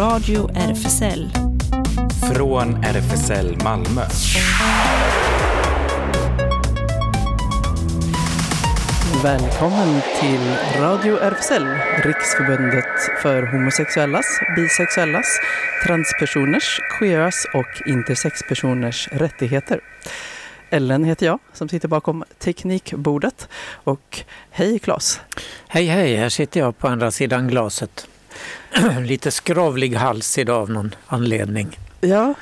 Radio RFSL. Från RFSL Malmö. Välkommen till Radio RFSL, Riksförbundet för homosexuellas, bisexuellas, transpersoners, queeras och intersexpersoners rättigheter. Ellen heter jag som sitter bakom teknikbordet. Och hej Claes! Hej hej, här sitter jag på andra sidan glaset. Lite skravlig hals idag av någon anledning. Ja.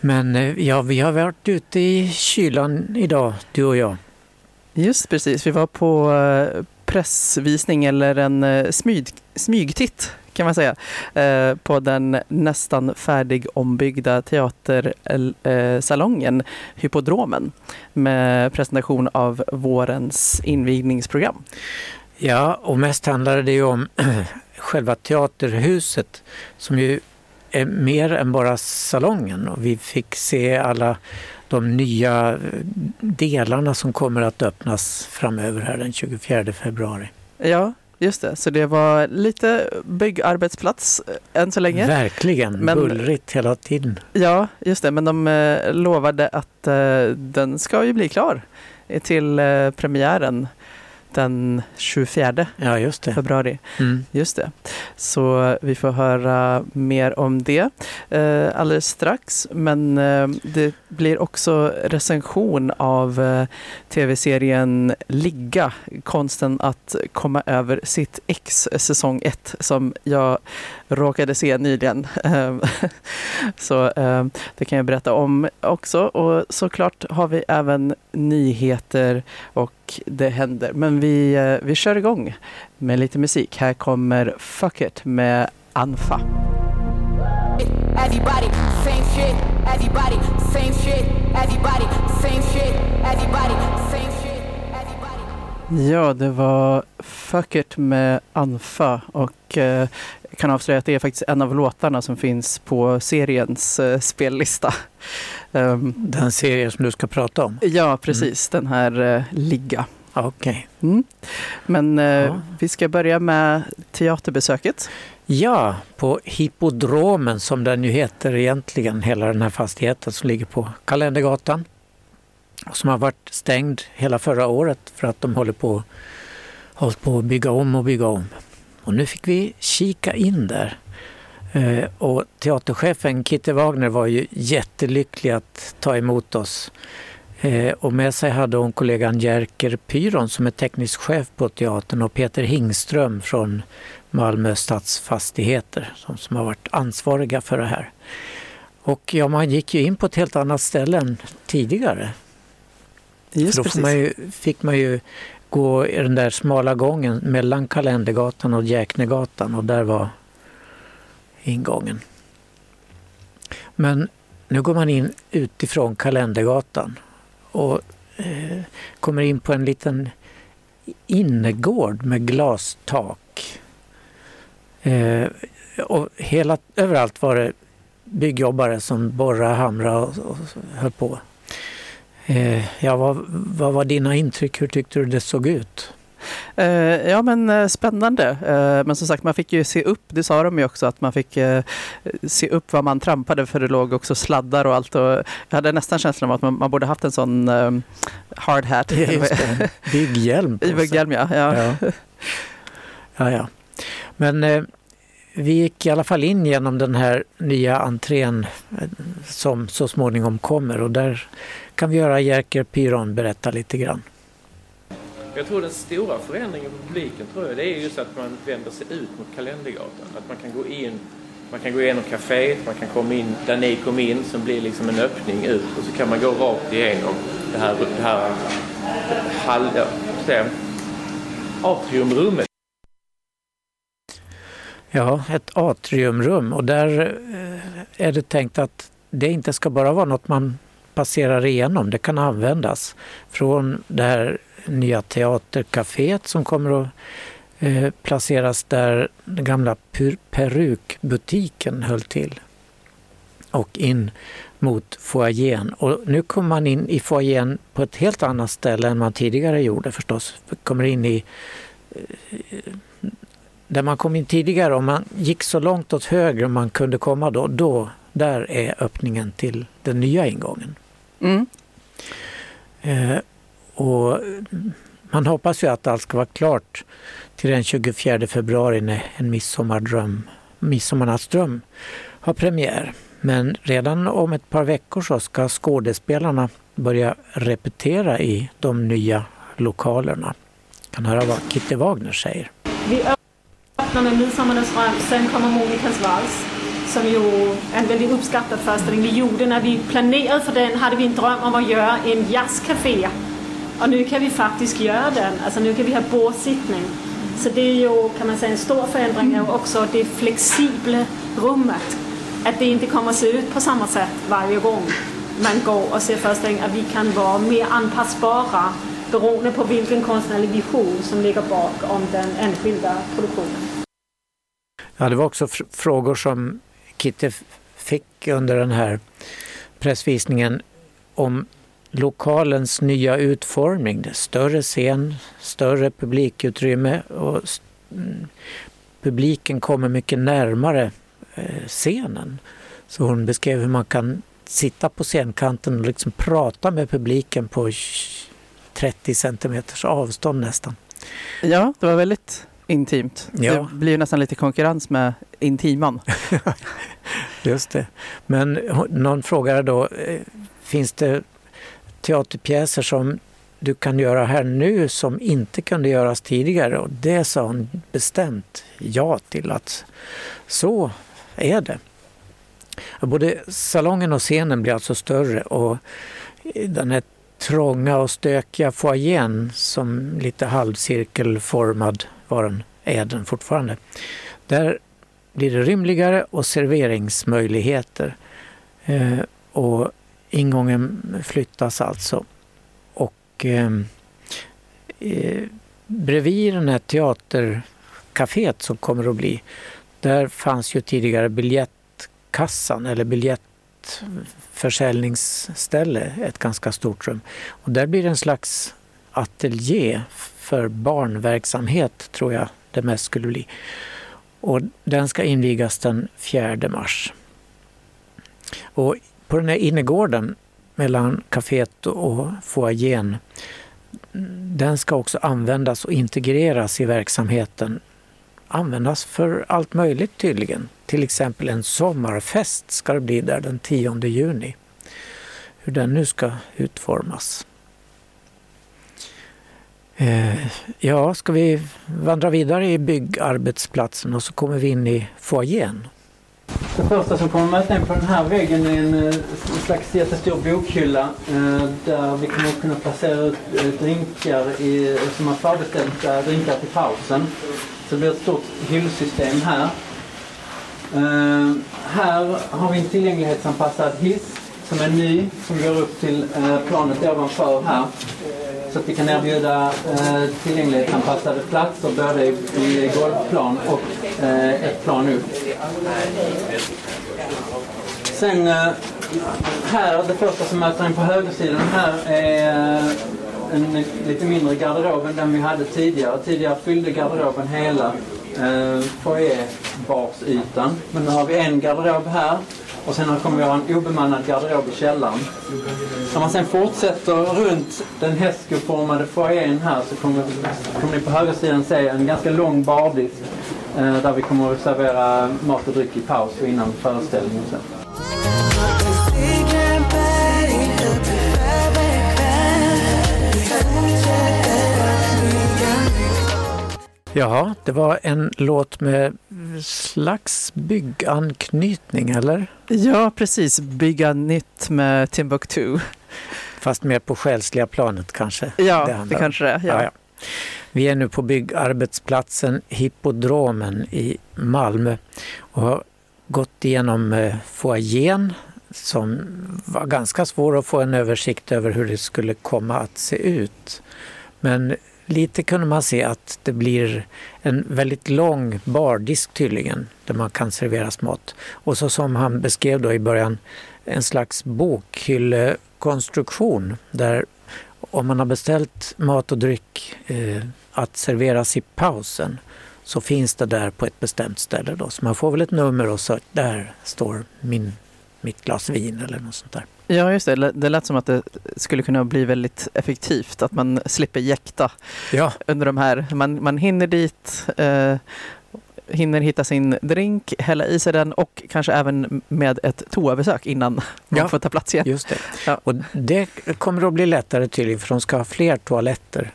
Men eh, ja, vi har varit ute i kylan idag, du och jag. Just precis, vi var på eh, pressvisning eller en eh, smyg, smygtitt kan man säga, på den nästan färdig ombyggda teatersalongen Hypodromen med presentation av vårens invigningsprogram. Ja, och mest handlade det ju om själva teaterhuset som ju är mer än bara salongen och vi fick se alla de nya delarna som kommer att öppnas framöver här den 24 februari. Ja, just det. Så det var lite byggarbetsplats eh, än så länge. Verkligen, men, bullrigt hela tiden. Ja, just det. Men de eh, lovade att eh, den ska ju bli klar till premiären den 24 ja, just det. februari. Mm. Just det. Så vi får höra mer om det eh, alldeles strax. Men eh, det blir också recension av eh, tv-serien Ligga, konsten att komma över sitt ex säsong 1 som jag råkade se nyligen. Så eh, det kan jag berätta om också. Och såklart har vi även nyheter och det händer. Men vi, eh, vi kör igång med lite musik. Här kommer Fuck It med Anfa. Everybody, same shit. Everybody, same shit. Everybody, same shit. Everybody, same shit. Everybody. Ja, det var Fuck It med Anfa och eh, kan avslöja att det är faktiskt en av låtarna som finns på seriens eh, spellista. Um, den serie som du ska prata om? Ja, precis. Mm. Den här uh, Ligga. Okej. Okay. Mm. Men uh, ja. vi ska börja med teaterbesöket. Ja, på Hippodromen som den ju heter egentligen, hela den här fastigheten som ligger på Kalendergatan. Som har varit stängd hela förra året för att de håller på, håller på att bygga om och bygga om. Och nu fick vi kika in där. Eh, och teaterchefen Kitty Wagner var ju jättelycklig att ta emot oss. Eh, och med sig hade hon kollegan Jerker Pyron som är teknisk chef på teatern och Peter Hingström från Malmö stadsfastigheter som, som har varit ansvariga för det här. Och ja, man gick ju in på ett helt annat ställe än tidigare. Just för då man ju, fick man ju gå i den där smala gången mellan Kalendergatan och Jäknegatan och där var ingången. Men nu går man in utifrån Kalendergatan och eh, kommer in på en liten innergård med glastak. Eh, och hela, överallt var det byggjobbare som borrade, hamrade och, och höll på. Eh, ja, vad, vad var dina intryck? Hur tyckte du det såg ut? Eh, ja men eh, spännande. Men som sagt man fick ju se upp, det sa de ju också, att man fick se upp vad man trampade för det låg också sladdar och allt. Och jag hade nästan känslan av att man, man borde haft en sån hard hat. Bygghjälm. Bygghjälm ja. ja. ja. ja, ja. Men vi gick i alla fall in genom den här nya entrén som så småningom kommer och där kan vi göra Jerker Pyron berätta lite grann. Jag tror den stora förändringen för publiken tror jag, det är just att man vänder sig ut mot Kalendergatan. Att man kan gå in, man kan gå igenom kaféet, man kan komma in där ni kom in som blir liksom en öppning ut och så kan man gå rakt igenom det här, det här hall, ja, atriumrummet. Ja, ett atriumrum och där eh, är det tänkt att det inte ska bara vara något man passerar igenom, det kan användas från det här nya teatercaféet som kommer att eh, placeras där den gamla perukbutiken höll till och in mot foajén. Och nu kommer man in i foajén på ett helt annat ställe än man tidigare gjorde förstås. Kommer in i eh, där man kom in tidigare, om man gick så långt åt höger man kunde komma då, då där är öppningen till den nya ingången. Mm. Eh, och man hoppas ju att allt ska vara klart till den 24 februari när En midsommardröm, midsommarnattsdröm har premiär. Men redan om ett par veckor så ska skådespelarna börja repetera i de nya lokalerna. kan höra vad Kitty Wagner säger. Vi öppnar med Midsommarens dröm, sen kommer Monicas vals som ju är en väldigt uppskattad föreställning vi gjorde. När vi planerade för den hade vi en dröm om att göra en jazzcafé. Och nu kan vi faktiskt göra den. Alltså nu kan vi ha båtsittning. Så det är ju, kan man säga, en stor förändring är också det flexibla rummet. Att det inte kommer att se ut på samma sätt varje gång man går och ser föreställningen. Att vi kan vara mer anpassbara beroende på vilken konstnärlig vision som ligger bakom den enskilda produktionen. Ja, det var också frågor som Kitty fick under den här pressvisningen om lokalens nya utformning. Större scen, större publikutrymme och mm, publiken kommer mycket närmare eh, scenen. Så hon beskrev hur man kan sitta på scenkanten och liksom prata med publiken på 30 centimeters avstånd nästan. Ja, det var väldigt intimt. Ja. Det blir nästan lite konkurrens med Intiman. Just det. Men någon frågade då, eh, finns det teaterpjäser som du kan göra här nu som inte kunde göras tidigare? Och det sa hon bestämt ja till att så är det. Både salongen och scenen blir alltså större och den här trånga och stökiga foajén som lite halvcirkelformad var den, är den fortfarande. Där blir det rymligare och serveringsmöjligheter. Eh, och ingången flyttas alltså. Och eh, eh, bredvid den här teatercaféet som kommer att bli, där fanns ju tidigare biljettkassan eller biljettförsäljningsställe, ett ganska stort rum. Och där blir det en slags ateljé för barnverksamhet tror jag det mest skulle bli. Och den ska invigas den 4 mars. Och på den här innergården mellan kaféet och foajén, den ska också användas och integreras i verksamheten. Användas för allt möjligt tydligen. Till exempel en sommarfest ska det bli där den 10 juni. Hur den nu ska utformas. Eh, ja, ska vi vandra vidare i byggarbetsplatsen och så kommer vi in i foajén. Det första som kommer möta en på den här väggen är en, eh, en slags jättestor bokhylla eh, där vi kommer att kunna placera ut eh, drinkar i, som har förbeställt eh, drinkar till pausen. Så det blir ett stort hyllsystem här. Eh, här har vi en tillgänglighetsanpassad hiss som är ny som går upp till eh, planet ovanför här så att vi kan erbjuda eh, tillgänglighetsanpassade platser både i, golvplan och eh, ett plan upp. Sen här, det första som möter en på högersidan här är en lite mindre garderob än den vi hade tidigare. Tidigare fyllde garderoben hela eh, foajébarsytan. Men nu har vi en garderob här och sen kommer vi ha en obemannad garderob i källaren. Om man sen fortsätter runt den hästskoformade foajén här så kommer, kommer ni på högersidan se en ganska lång bardisk eh, där vi kommer att servera mat och dryck i paus och innan föreställningen. Sen. Ja, det var en låt med slags bygganknytning, eller? Ja, precis. Bygga nytt med Timbuktu. Fast mer på själsliga planet kanske? Ja, det, det kanske det är. Ja. Ja, ja. Vi är nu på byggarbetsplatsen Hippodromen i Malmö och har gått igenom eh, foajén som var ganska svår att få en översikt över hur det skulle komma att se ut. Men lite kunde man se att det blir en väldigt lång bardisk tydligen där man kan serveras mat. Och så som han beskrev då i början en slags bokhyllekonstruktion där om man har beställt mat och dryck eh, att serveras i pausen så finns det där på ett bestämt ställe. Då. Så man får väl ett nummer och så där står min, mitt glas vin eller något sånt där. Ja, just det. Det lät som att det skulle kunna bli väldigt effektivt, att man slipper jäkta Ja, under de här. Man, man hinner dit, eh, hinner hitta sin drink, hälla i sig den och kanske även med ett toabesök innan man Ja. får ta plats igen. just det. Ja. Och det kommer att bli lättare tydligen för de ska ha fler toaletter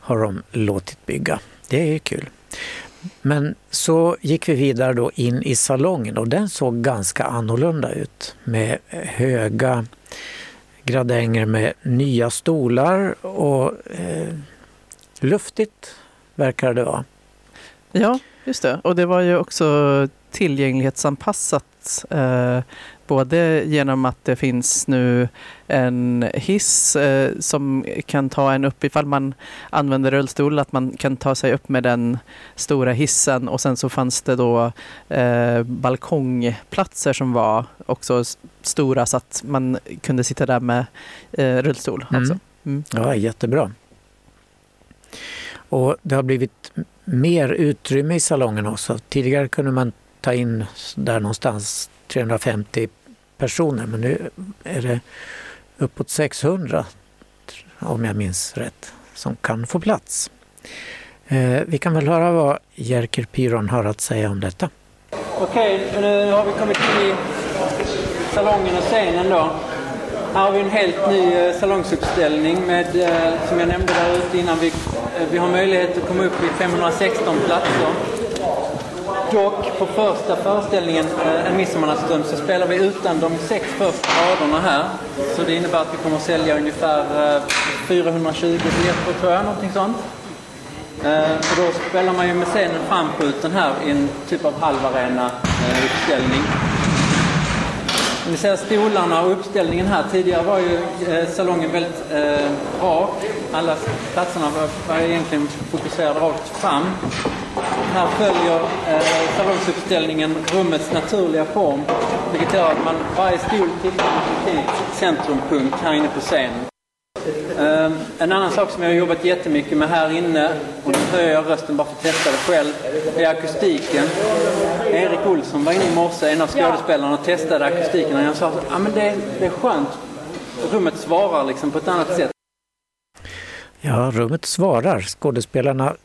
har de låtit bygga. Det är kul. Men så gick vi vidare då in i salongen och den såg ganska annorlunda ut med höga gradänger med nya stolar och eh, luftigt verkar det vara. Ja, just det. Och det var ju också tillgänglighetsanpassat. Eh, både genom att det finns nu en hiss eh, som kan ta en upp ifall man använder rullstol, att man kan ta sig upp med den stora hissen och sen så fanns det då eh, balkongplatser som var också stora så att man kunde sitta där med eh, rullstol. Mm. Också. Mm. Ja, jättebra. Och det har blivit mer utrymme i salongen också. Tidigare kunde man ta in där någonstans 350 personer men nu är det uppåt 600 om jag minns rätt som kan få plats. Eh, vi kan väl höra vad Jerker Pyron har att säga om detta. Okej, nu har vi kommit in i salongen och scenen då. Här har vi en helt ny eh, salongsuppställning med, eh, som jag nämnde där ute innan, vi, vi har möjlighet att komma upp i 516 platser. Dock på första föreställningen, eh, En midsommarnattsstund, så spelar vi utan de sex första raderna här. Så det innebär att vi kommer att sälja ungefär eh, 420 biljetter tror jag, någonting sånt. Eh, då spelar man ju med scenen framskjuten här i en typ av halvarena-uppställning. Eh, ni ser stolarna och uppställningen här. Tidigare var ju eh, salongen väldigt eh, rak. Alla platserna var, var egentligen fokuserade rakt fram. Här följer eh, salongsuppställningen rummets naturliga form. Vilket gör att man, varje stol tillhör en centrumpunkt här inne på scenen. Eh, en annan sak som jag har jobbat jättemycket med här inne, och nu höjer jag rösten bara för att testa det själv, är akustiken. Erik Olsson var inne i morse, en av skådespelarna, och testade akustiken. Och jag sa att ah, men det, det är skönt. Rummet svarar liksom på ett annat sätt. Ja, rummet svarar. Skådespelarna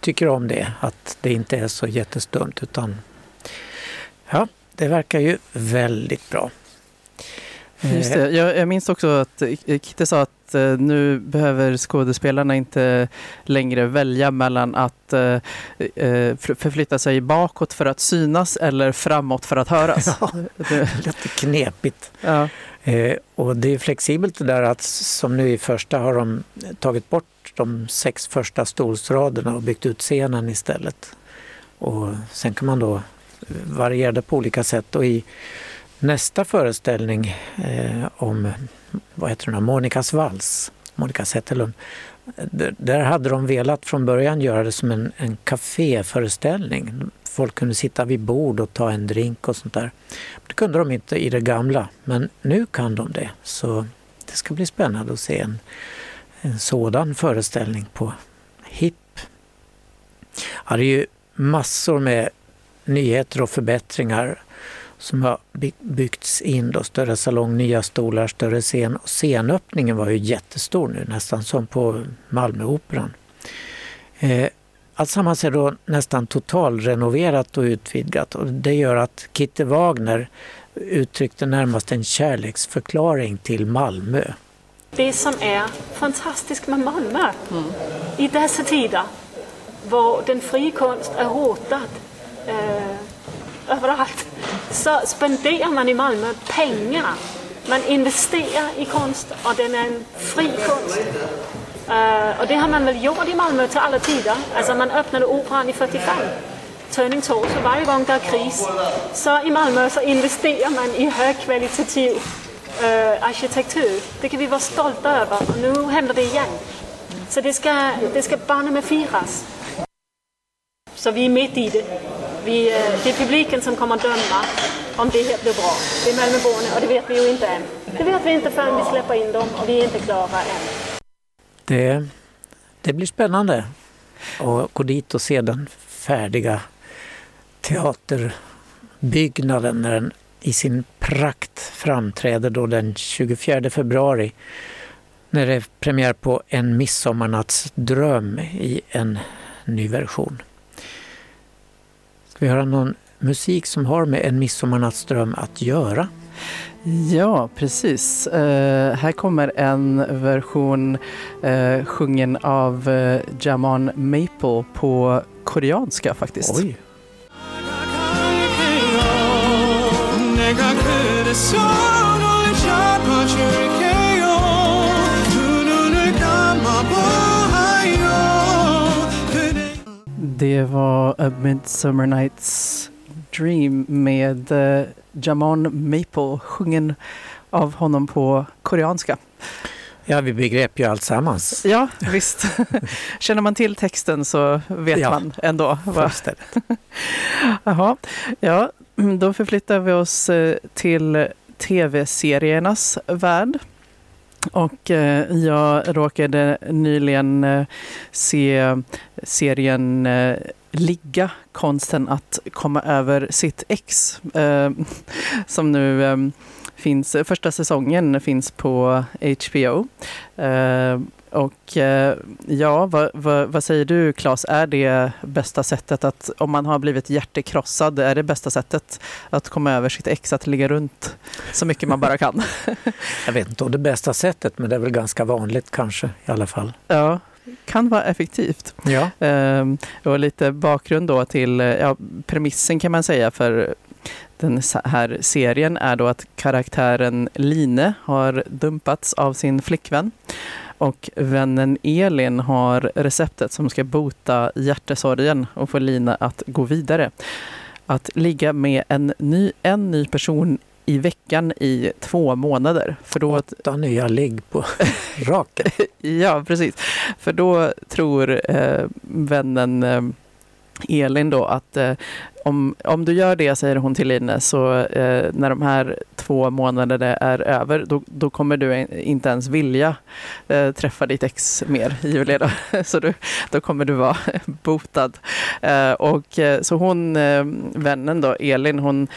tycker om det, att det inte är så jättestumt utan ja, det verkar ju väldigt bra. Just Eh, det. Jag, jag minns också att eh, Kitte sa att eh, nu behöver skådespelarna inte längre välja mellan att för- förflytta sig bakåt för att synas eller framåt för att höras. Ja. Lite knepigt. ja. Och det är flexibelt det där att som nu i första har de tagit bort de sex första stolsraderna och byggt ut scenen istället. Och sen kan man då variera det på olika sätt och i nästa föreställning eh, om, vad heter den, Monikas vals, Monica Zetterlund, där- där hade de velat från början göra det som en, en kaféföreställning. Folk kunde sitta vid bord och ta en drink och sånt där. Det kunde de inte i det gamla, men nu kan de det. Så det ska bli spännande att se en, en sådan föreställning på HIP. Ja, det är ju massor med nyheter och förbättringar som har by- byggts in. Då. Större salong, nya stolar, större scen. Och scenöppningen var ju jättestor nu, nästan som på Malmöoperan. Eh, Alltsammans är då nästan totalrenoverat och utvidgat och det gör att Kitte Wagner uttryckte närmast en kärleksförklaring till Malmö. Det som är fantastiskt med Malmö i dessa tider, hvor den frie konst är hotad eh, överallt, så spenderar man i Malmö pengar. Man investerar i konst och den är en fri konst. Uh, och det har man väl gjort i Malmö till alla tider. Alltså man öppnade operan i 45. Turning Torso, varje gång det är kris, så i Malmö så investerar man i högkvalitativ uh, arkitektur. Det kan vi vara stolta över och nu händer det igen. Så det ska, det ska banne med firas. Så vi är mitt i det. Vi, eh, det är publiken som kommer att döma om det blir bra. Det är Malmöborna och det vet vi ju inte än. Det vet vi inte förrän vi släpper in dem och vi är inte klara än. Det, det blir spännande. att gå dit och se den färdiga teaterbyggnaden när den i sin prakt framträder då den 24 februari när det är premiär på En midsommarnattsdröm i en ny version. Ska vi höra någon musik som har med En midsommarnattsdröm att göra? Ja, precis. Uh, här kommer en version uh, sjungen av uh, Jamon Maple på koreanska faktiskt. Oj! Det var A Midsummer Night's Dream med uh, Jamon Maple sjungen av honom på koreanska. Ja, vi begrep ju allt sammans. Ja, visst. Känner man till texten så vet Ja. man ändå. Vad... Fullständigt. Jaha, ja, då förflyttar vi oss eh, till tv-seriernas värld. Och eh, jag råkade nyligen eh, se serien eh, Ligga, konsten att komma över sitt ex. Eh, som nu eh, finns, eh, första säsongen finns på HBO. Och eh, ja, vad, vad, vad säger du Claes, är det bästa sättet att, om man har blivit hjärtekrossad, är det bästa sättet att komma över sitt ex, att ligga runt så mycket man bara kan? Jag vet inte om det bästa sättet, men det är väl ganska vanligt kanske i alla fall. ja, kan vara effektivt. Ja, Ehm, och lite bakgrund då till eh, ja, premissen kan man säga för den här serien är då att karaktären Line har dumpats av sin flickvän och vännen Elin har receptet som ska bota hjärtesorgen och få Line att gå vidare. Att ligga med en ny, en ny person i veckan i två månader. För då, åtta nya ligg på raken. Ja, precis. För då tror eh, vännen eh, Elin då att eh, om, om du gör det, säger hon till Line, så eh, när de här två månaderna är över, då, då kommer du inte ens vilja eh, träffa ditt ex mer, Julia. Då. Så du, då kommer du vara botad. Eh, och, eh, så hon, eh, vännen då, Elin, hon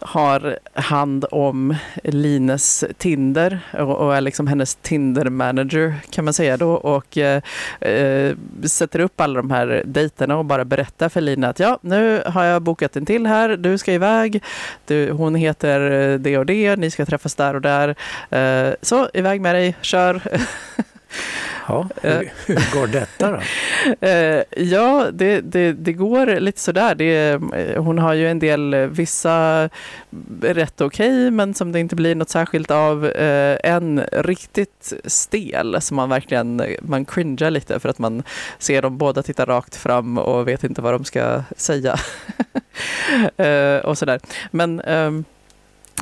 har hand om Lines Tinder och, och är liksom hennes Tinder-manager kan man säga då. Och eh, eh sätter upp alla de här dejterna och bara berättar för Lina att ja, nu har jag bokat en till här, du ska iväg, du, hon heter eh, det och det, ni ska träffas där och där. Eh, så iväg med dig, kör! Ja, hur, hur går detta då? Eh, ja, det, det, det går lite sådär. Det, eh, hon har ju en del, eh, vissa rätt okej, men som det inte blir något särskilt av. Eh, en riktigt stel som man verkligen, man cringear lite för att man ser dem båda titta rakt fram och vet inte vad de ska säga. eh, och sådär. Men ehm,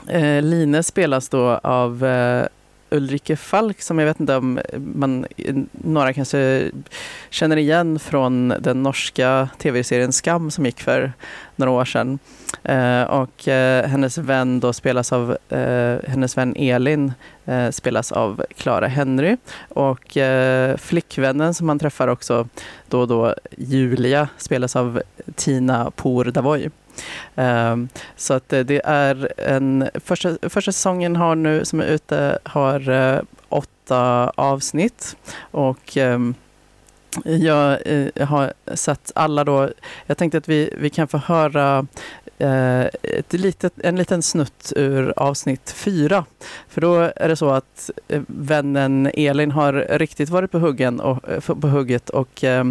eh, Line spelas då av eh, Ulrike Falk som jag vet inte om man, några kanske känner igen från den norska tv-serien Skam som gick för några år sedan. Eh, och eh, hennes vän då spelas av, eh, hennes vän Elin eh, spelas av Clara Henry och eh, flickvännen som man träffar också då och då, Julia, spelas av Tina Por Davoy. Ehm, så att eh, det är en, första, första säsongen har nu, som är ute har eh, åtta avsnitt och ehm, jag eh, har sett alla då. Jag tänkte att vi, vi kan få höra Eh, ett litet, en liten snutt ur avsnitt fyra. För då är det så att eh, vännen Elin har riktigt varit på, huggen och, eh, på hugget och eh,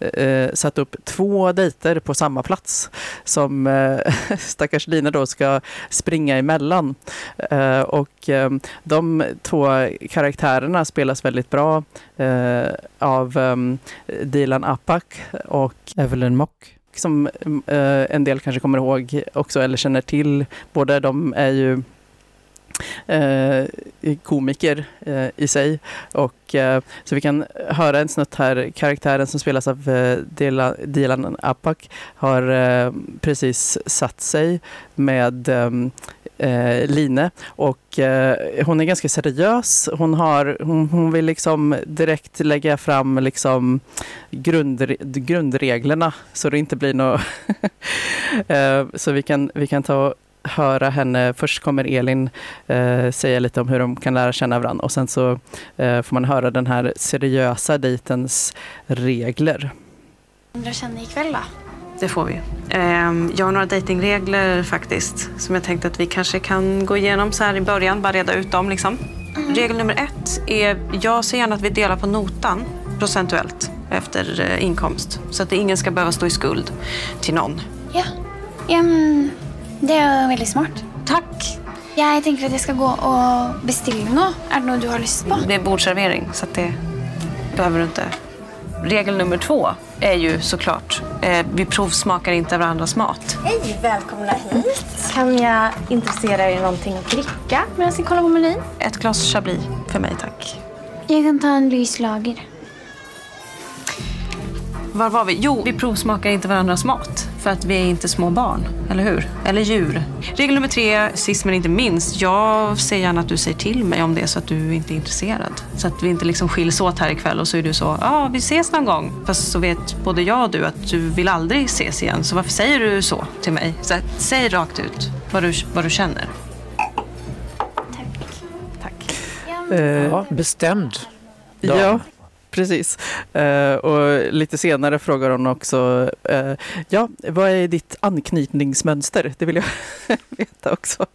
eh, satt upp två dejter på samma plats som eh, stackars Lina då ska springa emellan. Eh, och eh, de två karaktärerna spelas väldigt bra eh, av eh, Dilan Apak och Evelyn Mock som eh, en del kanske kommer ihåg också eller känner till. Båda de är ju Eh, komiker eh, i sig. Och, eh, så vi kan höra en snutt här. Karaktären som spelas av Dilan Apak har precis satt sig med eh, Line och eh, hon är ganska seriös. Hon, har, hon, hon vill liksom direkt lägga fram liksom grundre, grundreglerna så det inte blir något... eh, så vi kan, vi kan ta höra henne. Först kommer Elin eh, säga lite om hur de kan lära känna varandra och sen så eh, får man höra den här seriösa dejtens regler. Andra känner ikväll då? Det får vi. Ehm, jag har några datingregler faktiskt som jag tänkte att vi kanske kan gå igenom så här i början, bara reda ut dem. Liksom. Mm. Regel nummer ett är, jag ser gärna att vi delar på notan procentuellt efter eh, inkomst. Så att ingen ska behöva stå i skuld till någon. Ja, ja men det är väldigt smart. Tack! Jag tänker att jag ska gå och beställa något. Är det något du har lust på? Det är bordservering, så det behöver du inte. Regel nummer två är ju såklart, eh, vi provsmakar inte varandras mat. Hej, välkomna hit. Kan jag intressera er i någonting att dricka medan vi kollar på menyn? Ett glas Chablis för mig, tack. Jag kan ta en Louise Lager. Var var vi? Jo, vi provsmakar inte varandras mat. För att vi är inte små barn, eller hur? Eller djur. Regel nummer tre, sist men inte minst. Jag ser gärna att du säger till mig om det är så att du inte är intresserad. Så att vi inte liksom skiljs åt här ikväll och så är du så, ja ah, vi ses någon gång. Fast så vet både jag och du att du vill aldrig ses igen. Så varför säger du så till mig? Så att, säg rakt ut vad du, vad du känner. Tack. Tack. Eh, Ja, bestämd. Ja, precis. Eh, och lite senare frågar hon också, eh, ja, vad är ditt anknytningsmönster? Det vill jag veta också.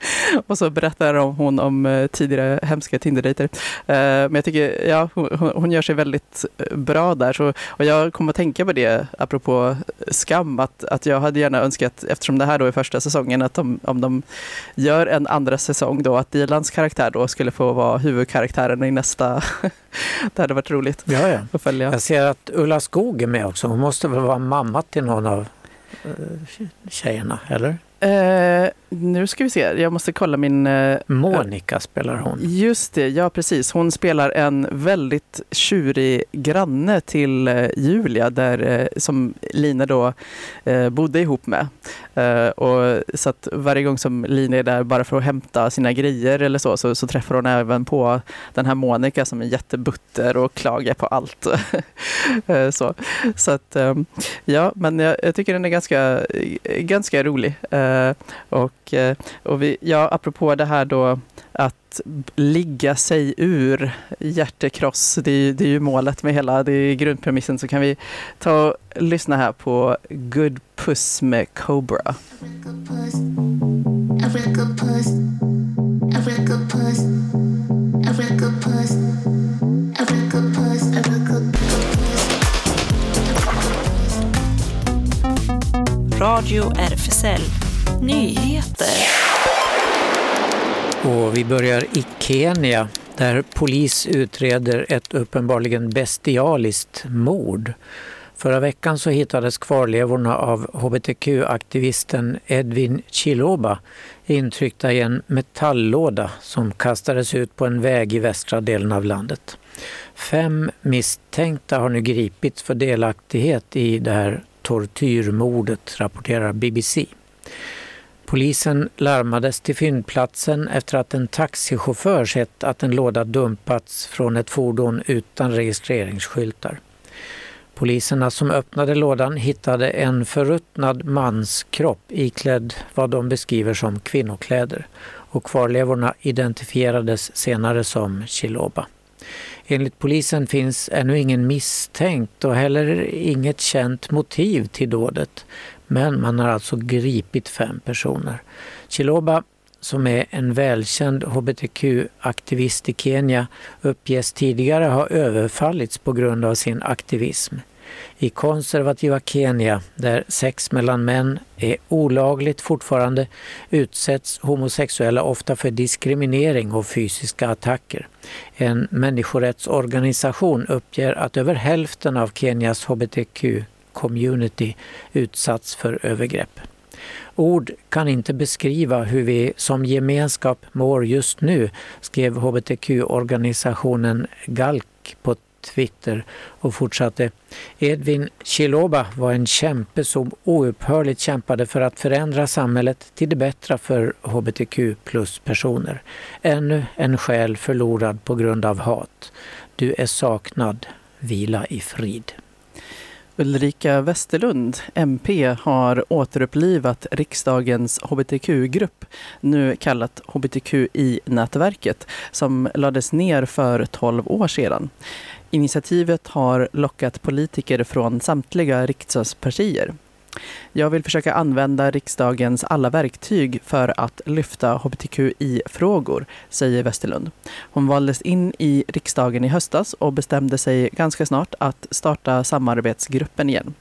Och så berättar hon om eh, tidigare hemska Tinderdejter. Eh, men jag tycker, ja, hon, hon gör sig väldigt eh, bra där. Så, och jag kommer att tänka på det, apropå skam, att, att jag hade gärna önskat, eftersom det här då är första säsongen, att de, om de gör en andra säsong då, att Dilans karaktär då skulle få vara huvudkaraktären i nästa. det hade varit roligt Ja, ja. att följa. Jag ser att Ulla Skog är med också. Hon måste väl vara mamma till någon av eh, tjejerna, eller? Eh, nu ska vi se, jag måste kolla min... Eh, Monica spelar hon. Just det, ja precis. Hon spelar en väldigt tjurig granne till eh, Julia där, eh, som Lina då bodde ihop med. Och så att varje gång som Lina är där bara för att hämta sina grejer eller så, så, så träffar hon även på den här Monica som är jättebutter och klagar på allt. Så så att, ja, men jag, jag tycker den är ganska, ganska rolig. Eh, och, eh, och vi, ja, apropå det här då att ligga sig ur hjärtekross, det är, ju- det är ju målet med hela, det är grundpremissen, så kan vi ta och lyssna här på Good Puss med Cobra. Radio RFSL Nyheter. Och vi börjar i Kenya där polis utreder ett uppenbarligen bestialiskt mord. Förra veckan så hittades kvarlevorna av hbtq-aktivisten Edwin Chiloba intryckta i en metalllåda som kastades ut på en väg i västra delen av landet. Fem misstänkta har nu gripits för delaktighet i det här tortyrmordet, rapporterar BBC. Polisen larmades till fyndplatsen efter att en taxichaufför sett att en låda dumpats från ett fordon utan registreringsskyltar. Poliserna som öppnade lådan hittade en förruttnad manskropp iklädd vad de beskriver som kvinnokläder och kvarlevorna identifierades senare som Chiloba. Enligt polisen finns ännu ingen misstänkt och heller inget känt motiv till dådet. Men man har alltså gripit fem personer. Chiloba, som är en välkänd hbtq-aktivist i Kenya, uppges tidigare ha överfallits på grund av sin aktivism. I konservativa Kenya, där sex mellan män är olagligt fortfarande, utsätts homosexuella ofta för diskriminering och fysiska attacker. En människorättsorganisation uppger att över hälften av Kenyas hbtq community utsatts för övergrepp. Ord kan inte beskriva hur vi som gemenskap mår just nu, skrev hbtq-organisationen GALK på Twitter och fortsatte. Edvin Chiloba var en kämpe som oupphörligt kämpade för att förändra samhället till det bättre för hbtq plus-personer. Ännu en själ förlorad på grund av hat. Du är saknad. Vila i frid. Ulrika Westerlund, MP, har återupplivat riksdagens hbtq-grupp, nu kallat hbtqi-nätverket, som lades ner för 12 år sedan. Initiativet har lockat politiker från samtliga riksdagspartier. Jag vill försöka använda riksdagens alla verktyg för att lyfta hbtqi-frågor, säger Westerlund. Hon valdes in i riksdagen i höstas och bestämde sig ganska snart att starta samarbetsgruppen igen.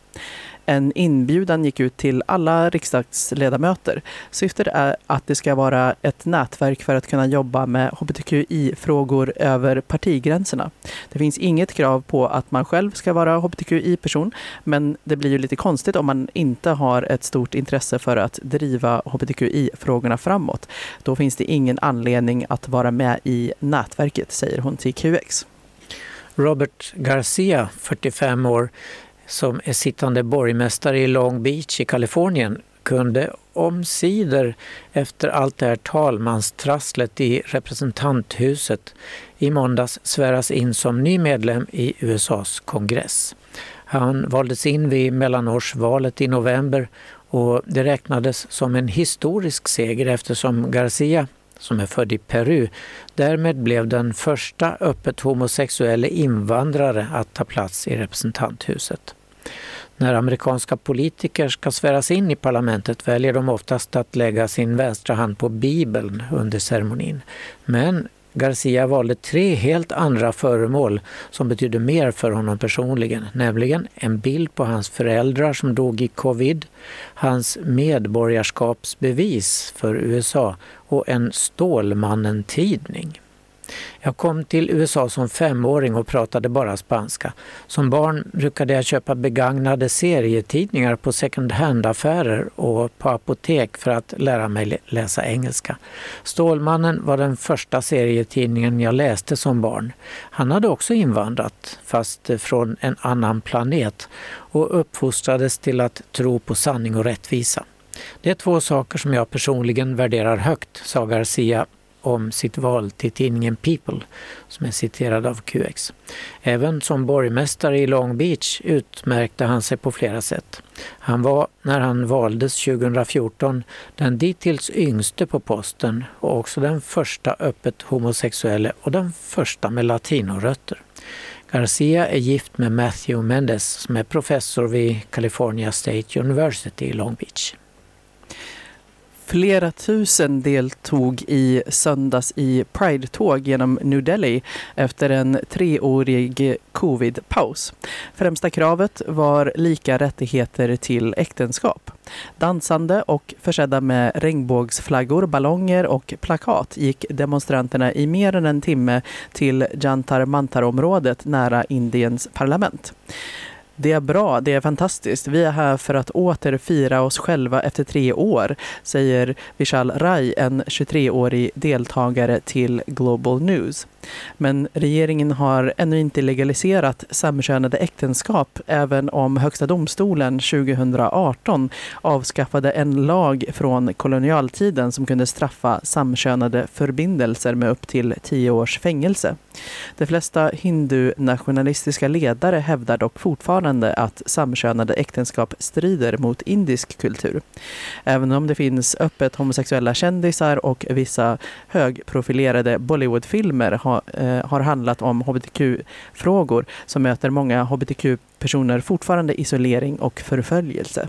En inbjudan gick ut till alla riksdagsledamöter. Syftet är att det ska vara ett nätverk för att kunna jobba med hbtqi-frågor över partigränserna. Det finns inget krav på att man själv ska vara hbtqi-person, men det blir ju lite konstigt om man inte har ett stort intresse för att driva hbtqi-frågorna framåt. Då finns det ingen anledning att vara med i nätverket, säger hon till QX. Robert Garcia, 45 år, som är sittande borgmästare i Long Beach i Kalifornien kunde omsider efter allt det här talmanstrasslet i representanthuset i måndags sväras in som ny medlem i USAs kongress. Han valdes in vid mellanårsvalet i november och det räknades som en historisk seger eftersom Garcia som är född i Peru, därmed blev den första öppet homosexuella invandrare att ta plats i representanthuset. När amerikanska politiker ska sväras in i parlamentet väljer de oftast att lägga sin vänstra hand på Bibeln under ceremonin. Men Garcia valde tre helt andra föremål som betydde mer för honom personligen, nämligen en bild på hans föräldrar som dog i covid, hans medborgarskapsbevis för USA och en Stålmannen-tidning. Jag kom till USA som femåring och pratade bara spanska. Som barn brukade jag köpa begagnade serietidningar på second hand-affärer och på apotek för att lära mig läsa engelska. Stålmannen var den första serietidningen jag läste som barn. Han hade också invandrat, fast från en annan planet och uppfostrades till att tro på sanning och rättvisa. Det är två saker som jag personligen värderar högt, sa Garcia om sitt val till tidningen People som är citerad av QX. Även som borgmästare i Long Beach utmärkte han sig på flera sätt. Han var, när han valdes 2014, den dittills yngste på posten och också den första öppet homosexuelle och den första med latinorötter. Garcia är gift med Matthew Mendes som är professor vid California State University i Long Beach. Flera tusen deltog i söndags i Pride-tåg genom New Delhi efter en treårig covid-paus. Främsta kravet var lika rättigheter till äktenskap. Dansande och försedda med regnbågsflaggor, ballonger och plakat gick demonstranterna i mer än en timme till Jantar Mantar-området nära Indiens parlament. Det är bra, det är fantastiskt. Vi är här för att åter fira oss själva efter tre år, säger Vishal Rai, en 23-årig deltagare till Global News. Men regeringen har ännu inte legaliserat samkönade äktenskap även om Högsta domstolen 2018 avskaffade en lag från kolonialtiden som kunde straffa samkönade förbindelser med upp till tio års fängelse. De flesta hindu-nationalistiska ledare hävdar dock fortfarande att samkönade äktenskap strider mot indisk kultur. Även om det finns öppet homosexuella kändisar och vissa högprofilerade Bollywoodfilmer har, eh, har handlat om hbtq-frågor så möter många hbtq-personer fortfarande isolering och förföljelse.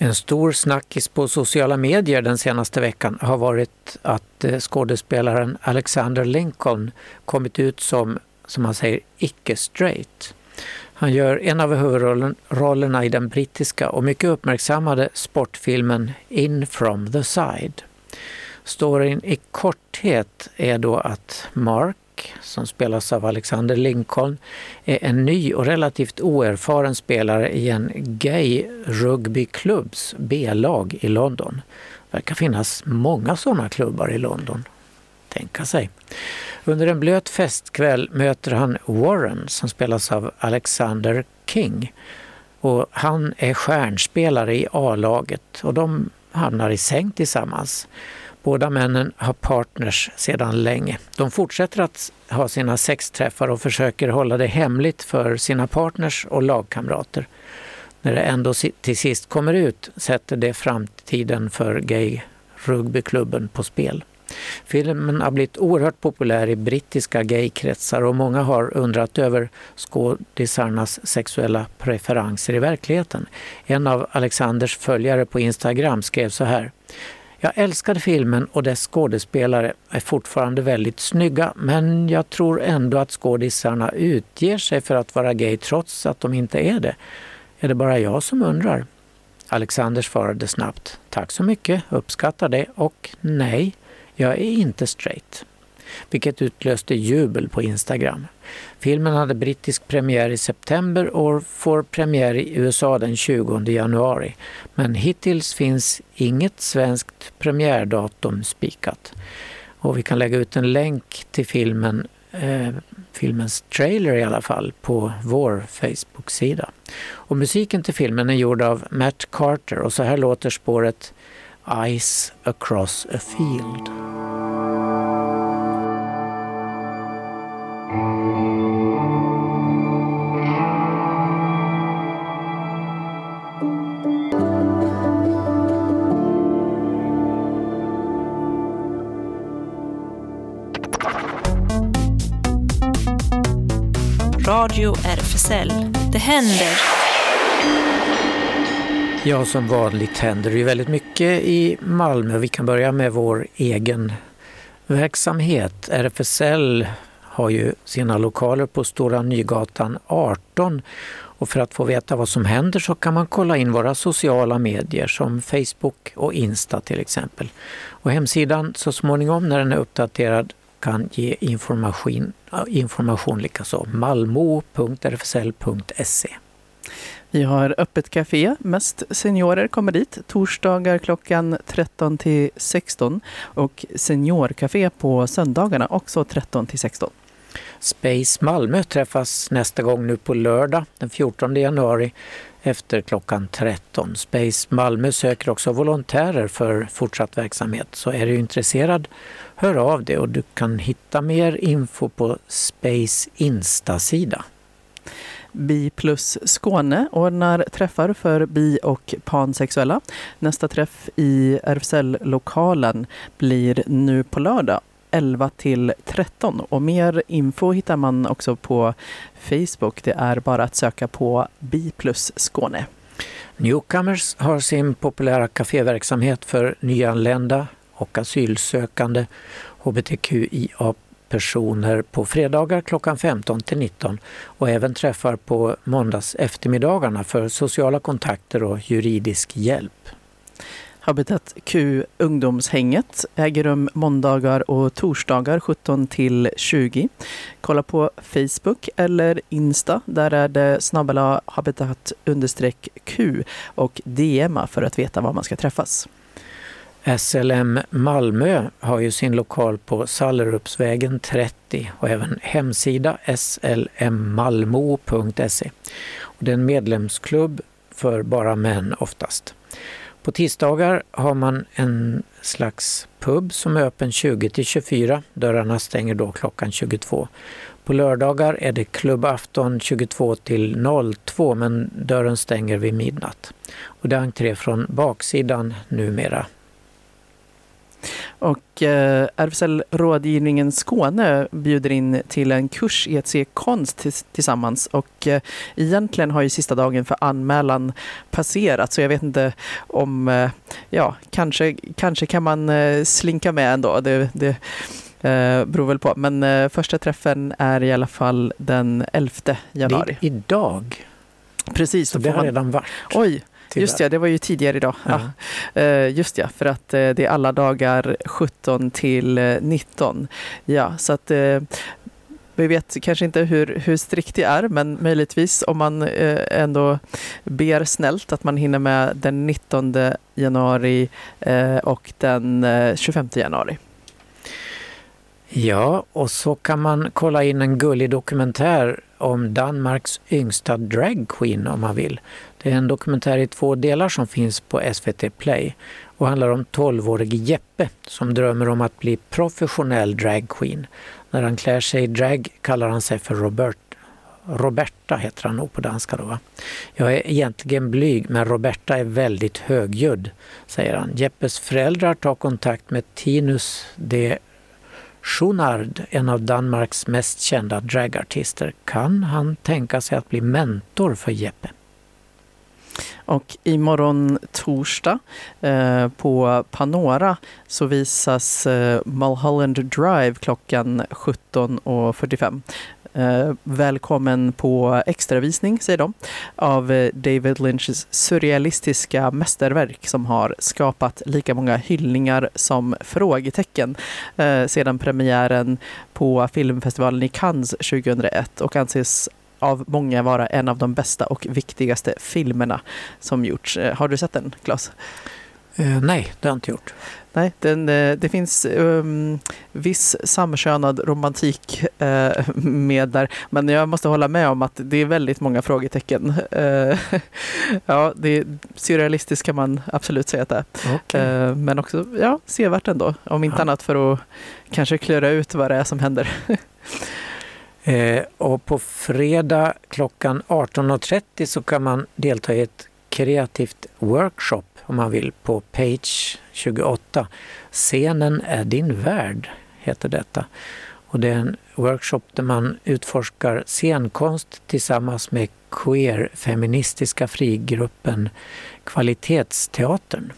En stor snackis på sociala medier den senaste veckan har varit att eh, skådespelaren Alexander Lincoln kommit ut som, som han säger, icke-straight. Han gör en av huvudrollerna i den brittiska och mycket uppmärksammade sportfilmen In from the side. Storyn i korthet är då att Mark, som spelas av Alexander Lincoln, är en ny och relativt oerfaren spelare i en gay rugbyklubbs B-lag i London. Det verkar finnas många sådana klubbar i London. Tänka sig. Under en blöt festkväll möter han Warren som spelas av Alexander King. Och han är stjärnspelare i A-laget och de hamnar i säng tillsammans. Båda männen har partners sedan länge. De fortsätter att ha sina sexträffar och försöker hålla det hemligt för sina partners och lagkamrater. När det ändå till sist kommer ut sätter det framtiden för gay rugbyklubben på spel. Filmen har blivit oerhört populär i brittiska gaykretsar och många har undrat över skådisarnas sexuella preferenser i verkligheten. En av Alexanders följare på Instagram skrev så här. Jag älskade filmen och dess skådespelare är fortfarande väldigt snygga men jag tror ändå att skådisarna utger sig för att vara gay trots att de inte är det. Är det bara jag som undrar? Alexander svarade snabbt. Tack så mycket, uppskattar det och nej, jag är inte straight. Vilket utlöste jubel på Instagram. Filmen hade brittisk premiär i september och får premiär i USA den 20 januari. Men hittills finns inget svenskt premiärdatum spikat. Och vi kan lägga ut en länk till filmen, eh, filmens trailer i alla fall, på vår Facebook-sida. Och musiken till filmen är gjord av Matt Carter och så här låter spåret Ice across a field. Radio RFSL. Det händer. Ja, som vanligt händer det ju väldigt mycket i Malmö. Vi kan börja med vår egen verksamhet. RFSL har ju sina lokaler på Stora Nygatan 18 och för att få veta vad som händer så kan man kolla in våra sociala medier som Facebook och Insta till exempel. Och hemsidan så småningom när den är uppdaterad kan ge information, information likaså. malmo.rfsl.se vi har öppet café, mest seniorer kommer dit, torsdagar klockan 13 till 16 och seniorcafé på söndagarna också 13 till 16. Space Malmö träffas nästa gång nu på lördag den 14 januari efter klockan 13. Space Malmö söker också volontärer för fortsatt verksamhet. Så är du intresserad, hör av dig och du kan hitta mer info på Space Insta-sida. Bi plus Skåne ordnar träffar för bi och pansexuella. Nästa träff i RFSL-lokalen blir nu på lördag 11 till 13 och mer info hittar man också på Facebook. Det är bara att söka på Bi plus Skåne. Newcomers har sin populära kaféverksamhet för nyanlända och asylsökande hbtqia personer på fredagar klockan 15 till 19 och även träffar på måndags eftermiddagarna för sociala kontakter och juridisk hjälp. Habitat Q ungdomshänget äger rum måndagar och torsdagar 17 till 20. Kolla på Facebook eller Insta. Där är det snabbela habitat Q och DMa för att veta var man ska träffas. SLM Malmö har ju sin lokal på Sallerupsvägen 30 och även hemsida slmmalmo.se. Det är en medlemsklubb för bara män oftast. På tisdagar har man en slags pub som är öppen 20 till 24. Dörrarna stänger då klockan 22. På lördagar är det klubbafton 22 till 02 men dörren stänger vid midnatt. Och det är entré från baksidan numera och eh, RFSL Rådgivningen Skåne bjuder in till en kurs i att se konst tillsammans. Och eh, egentligen har ju sista dagen för anmälan passerat så jag vet inte om, eh, ja, kanske, kanske kan man eh, slinka med ändå. Det, det eh, beror väl på. Men eh, första träffen är i alla fall den 11 januari. Det är idag. Precis. Så det har man... redan varit. Oj, Tyvärr. Just ja, det var ju tidigare idag. Ja. ja. Eh, just ja, för att eh, det är alla dagar 17 till 19. Eh, ja, så att vi vet kanske inte hur, hur strikt det är, men möjligtvis om man eh, ändå ber snällt att man hinner med den 19 januari eh, och den eh, 25 januari. Ja, och så kan man kolla in en gullig dokumentär om Danmarks yngsta dragqueen om man vill. Det är en dokumentär i två delar som finns på SVT Play och handlar om 12-årige Jeppe som drömmer om att bli professionell dragqueen. När han klär sig i drag kallar han sig för Robert. Roberta heter han nog på danska då va? Jag är egentligen blyg men Roberta är väldigt högljudd, säger han. Jeppes föräldrar tar kontakt med Tinus de Schonard, en av Danmarks mest kända dragartister. Kan han tänka sig att bli mentor för Jeppe? Och imorgon torsdag eh, på Panora så visas eh, Mulholland Drive klockan 17.45. Eh, välkommen på extravisning, säger de, av eh, David Lynchs surrealistiska mästerverk som har skapat lika många hyllningar som frågetecken eh, sedan premiären på filmfestivalen i Cannes 2001 och anses av många vara en av de bästa och viktigaste filmerna som gjorts. Eh, har du sett den, Claes? Eh, nej, det har jag inte gjort. Nej, den, eh, det finns um, viss samkönad romantik uh, med där. Men jag måste hålla med om att det är väldigt många frågetecken. Uh, ja, det är surrealistiskt kan man absolut säga att det är. Okay. men också ja, sevärt ändå. Om inte ja. annat för att kanske klura ut vad det är som händer. Eh, och på fredag klockan 18.30 så kan man delta i ett kreativt workshop om man vill på Page 28. Scenen är din värld heter detta. Och det är en workshop där man utforskar scenkonst tillsammans med queer-feministiska frigruppen Kvalitetsteatern.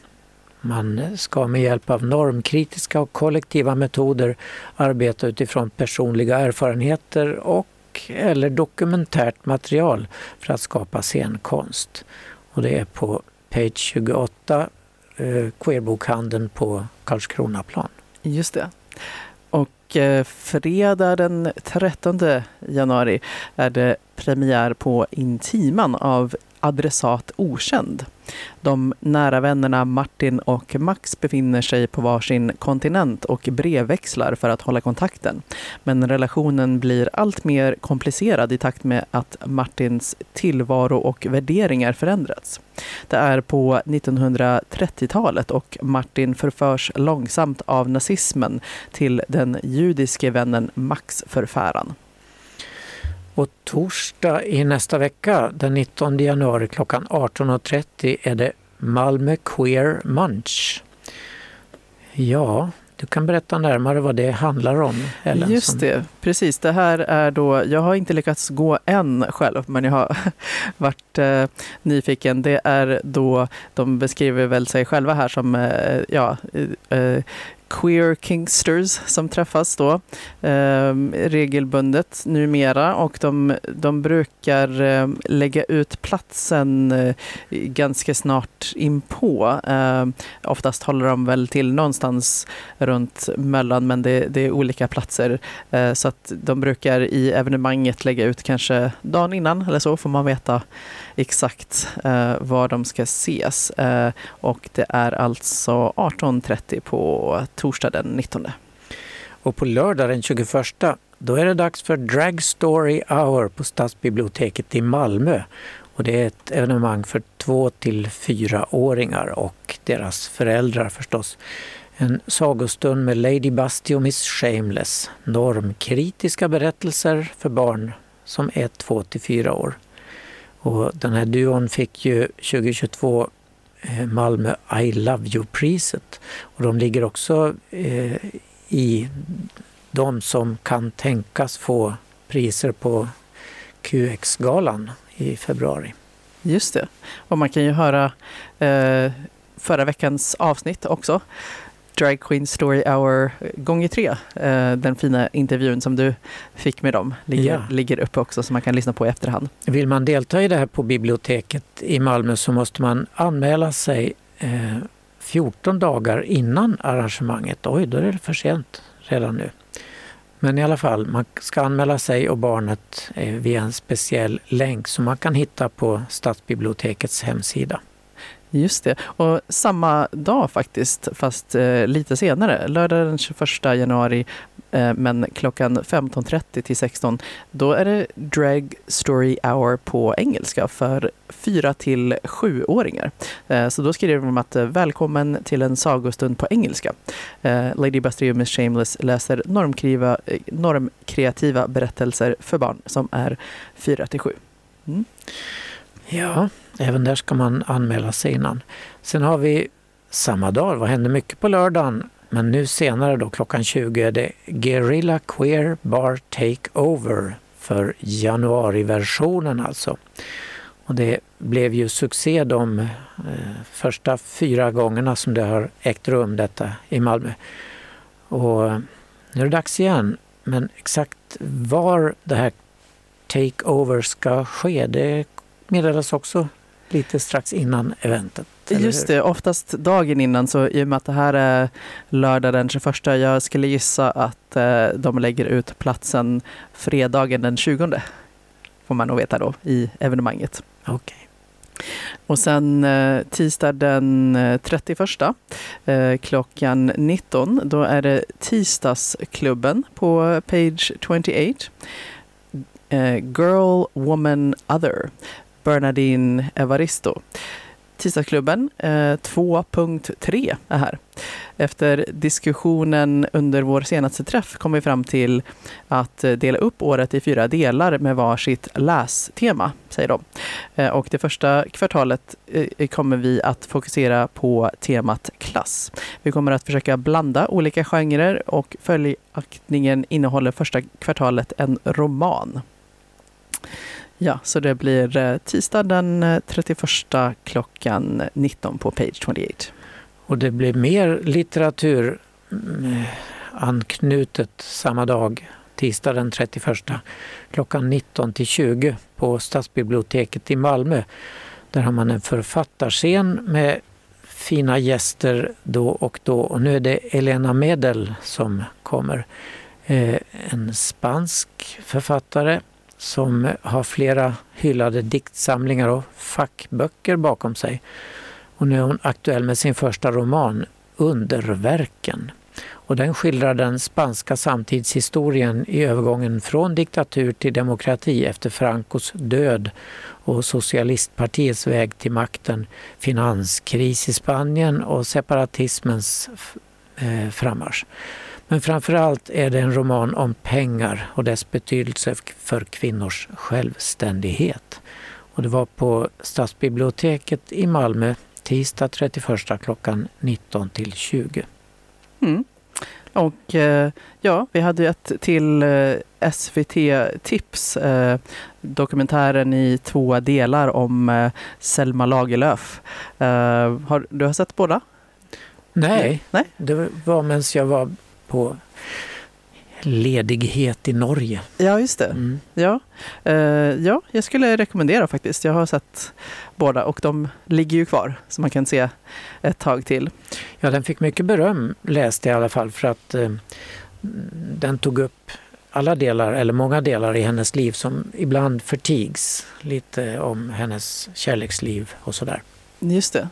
Man ska med hjälp av normkritiska och kollektiva metoder arbeta utifrån personliga erfarenheter och eller dokumentärt material för att skapa scenkonst. Och det är på page 28, eh, Queerbokhandeln på Karlskronaplan. Just det. Och eh, fredag den 13 januari är det premiär på Intiman av adressat okänd. De nära vännerna Martin och Max befinner sig på varsin kontinent och brevväxlar för att hålla kontakten. Men relationen blir allt mer komplicerad i takt med att Martins tillvaro och värderingar förändrats. Det är på 1930-talet och Martin förförs långsamt av nazismen till den judiske vännen Max förfäran. Och torsdag i nästa vecka, den 19 januari klockan 18.30 är det Malmö Queer Munch. Ja, du kan berätta närmare vad det handlar om, Ellen. Just det, precis. Det här är då, jag har inte lyckats gå än själv, men jag har varit eh, nyfiken. Det är då, de beskriver väl sig själva här som eh, ja, eh, queer kingsters som träffas då eh, regelbundet numera och de, de brukar eh, lägga ut platsen eh, ganska snart inpå. Eh, oftast håller de väl till någonstans runt Möllan men det, det är olika platser eh, så att de brukar i evenemanget lägga ut kanske dagen innan eller så får man veta exakt eh, var de ska ses. Eh, och det är alltså 18.30 på torsdag den 19. Och på lördag den 21 då är det dags för Drag Story Hour på Stadsbiblioteket i Malmö. Och det är ett evenemang för två till fyraåringar och deras föräldrar förstås. En sagostund med Lady Busty och Miss Shameless. Normkritiska berättelser för barn som är två till fyra år. Och den här duon fick ju 2022 Eh, Malmö I Love You-priset. Och de ligger också eh, i de som kan tänkas få priser på QX-galan i februari. Just det. Och man kan ju höra eh, förra veckans avsnitt också Drag Queen Story Hour gånger tre. Eh, den fina intervjun som du fick med dem ligger, ja. ligger uppe också så man kan lyssna på i efterhand. Vill man delta i det här på biblioteket i Malmö så måste man anmäla sig 14 eh, dagar innan arrangemanget. Oj, då är det för sent redan nu. Men i alla fall, man ska anmäla sig och barnet eh, via en speciell länk som man kan hitta på Stadsbibliotekets hemsida. Just det. Och samma dag faktiskt, fast eh, lite senare, lördag den 21 januari, eh, men klockan 15.30 till 16, då är det Drag Story Hour på engelska för 4 till 7-åringar. Eh, så då skriver de att eh, välkommen till en sagostund på engelska. Eh, Lady Busty och Miss Shameless läser normkriva, eh, normkreativa berättelser för barn som är 4 till 7. Mm. Ja, även där ska man anmäla sig innan. Sen har vi samma dag, vad händer mycket på lördagen? Men nu senare då klockan 20 är det Guerrilla Queer Bar Takeover för januariversionen alltså. Och det blev ju succé de eh, första fyra gångerna som det har ägt rum detta i Malmö. Och eh, nu är det dags igen. Men exakt var det här takeover ska ske, det meddelas också lite strax innan eventet. Just det, oftast dagen innan så i och med att det här är lördag den 21, jag skulle gissa att eh, de lägger ut platsen fredagen den 20. Får man nog veta då i evenemanget. Okay. Och sen eh, tisdag den 31 eh, klockan 19, då är det tisdagsklubben på Page 28. Eh, Girl, Woman, Other. Bernardine Evaristo. Tisdagsklubben eh, 2.3 är här. Efter diskussionen under vår senaste träff kom vi fram till att eh, dela upp året i fyra delar med varsitt lästema, säger de. Eh, och det första kvartalet eh, kommer vi att fokusera på temat klass. Vi kommer att försöka blanda olika genrer och följaktningen innehåller första kvartalet en roman. Ja, så det blir eh, tisdag den eh, 31 klockan 19 på Page 28. Och det blir mer litteratur mm, anknutet samma dag, tisdag den 31 klockan 19 till 20 på Stadsbiblioteket i Malmö. Där har man en författarscen med fina gäster då och då. Och nu är det Elena Medel som kommer. Eh, en spansk författare som har flera hyllade diktsamlingar och fackböcker bakom sig. Och nu är hon aktuell med sin första roman, Underverken. Och den skildrar den spanska samtidshistorien i övergången från diktatur till demokrati efter Francos död och socialistpartiets väg till makten, finanskris i Spanien och separatismens eh, frammarsch. Men framförallt är det en roman om pengar och dess betydelse för kvinnors självständighet. Och det var på Stadsbiblioteket i Malmö tisdag 31 klockan 19 till 20. Mm. Och eh, ja, vi hade ett till eh, SVT-tips. Eh, dokumentären i två delar om Selma Lagerlöf. Har, du har sett båda? Nej, Nej, det var medan jag var på ledighet i Norge. Ja, just det. Mm. Ja. Uh, ja, jag skulle rekommendera faktiskt. Jag har sett båda och de ligger ju kvar så man kan se ett tag till. Ja, den fick mycket beröm läste jag i alla fall för att uh, den tog upp alla delar, eller många delar i hennes liv som ibland förtigs. Lite om hennes kärleksliv och sådär. Just det.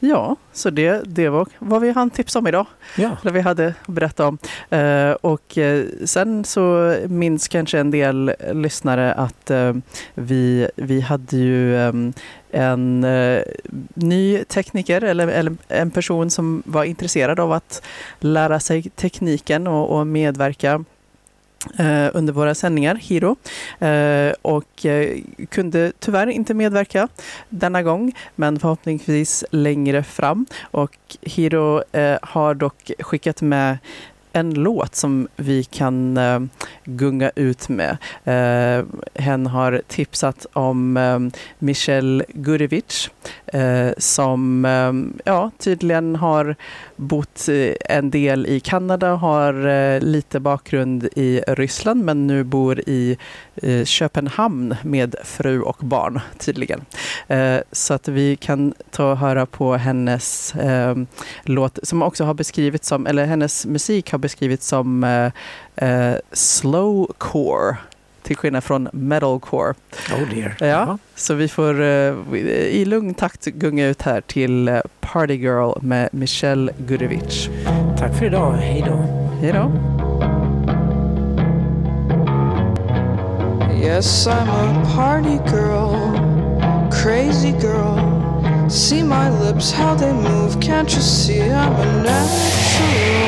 Ja, så det, det var vad vi hann tipsa om idag. Ja. Eller vi hade berättat om. Uh, och uh, sen så minns kanske en del lyssnare att uh, vi, vi hade ju en ny tekniker eller, eller, en person som var intresserad av att lära sig tekniken och, och medverka eh, Eh, under våra sändningar, Hiro, eh, och eh, kunde tyvärr inte medverka denna gång, men förhoppningsvis längre fram. Och Hiro eh, har dock skickat med en låt som vi kan eh, gunga ut med. Eh, hen har tipsat om uh, Michel Gurevich eh, som eh, ja, tydligen har bott en del i Kanada, har eh, lite bakgrund i Ryssland men nu bor i eh, Köpenhamn med fru och barn tydligen. Eh, så att vi kan ta och höra på hennes eh, låt som också har beskrivits som, eller hennes musik har beskrivits som eh, eh, slowcore till skillnad från metalcore. Oh dear. Ja, Jaha. så vi får eh, i lugn takt gunga ut här till eh, Party Girl med Michelle Gudevic. Tack för idag. Hej då. Hej då. Yes, I'm a party girl, crazy girl. See my lips, how they move. Can't you see I'm a natural?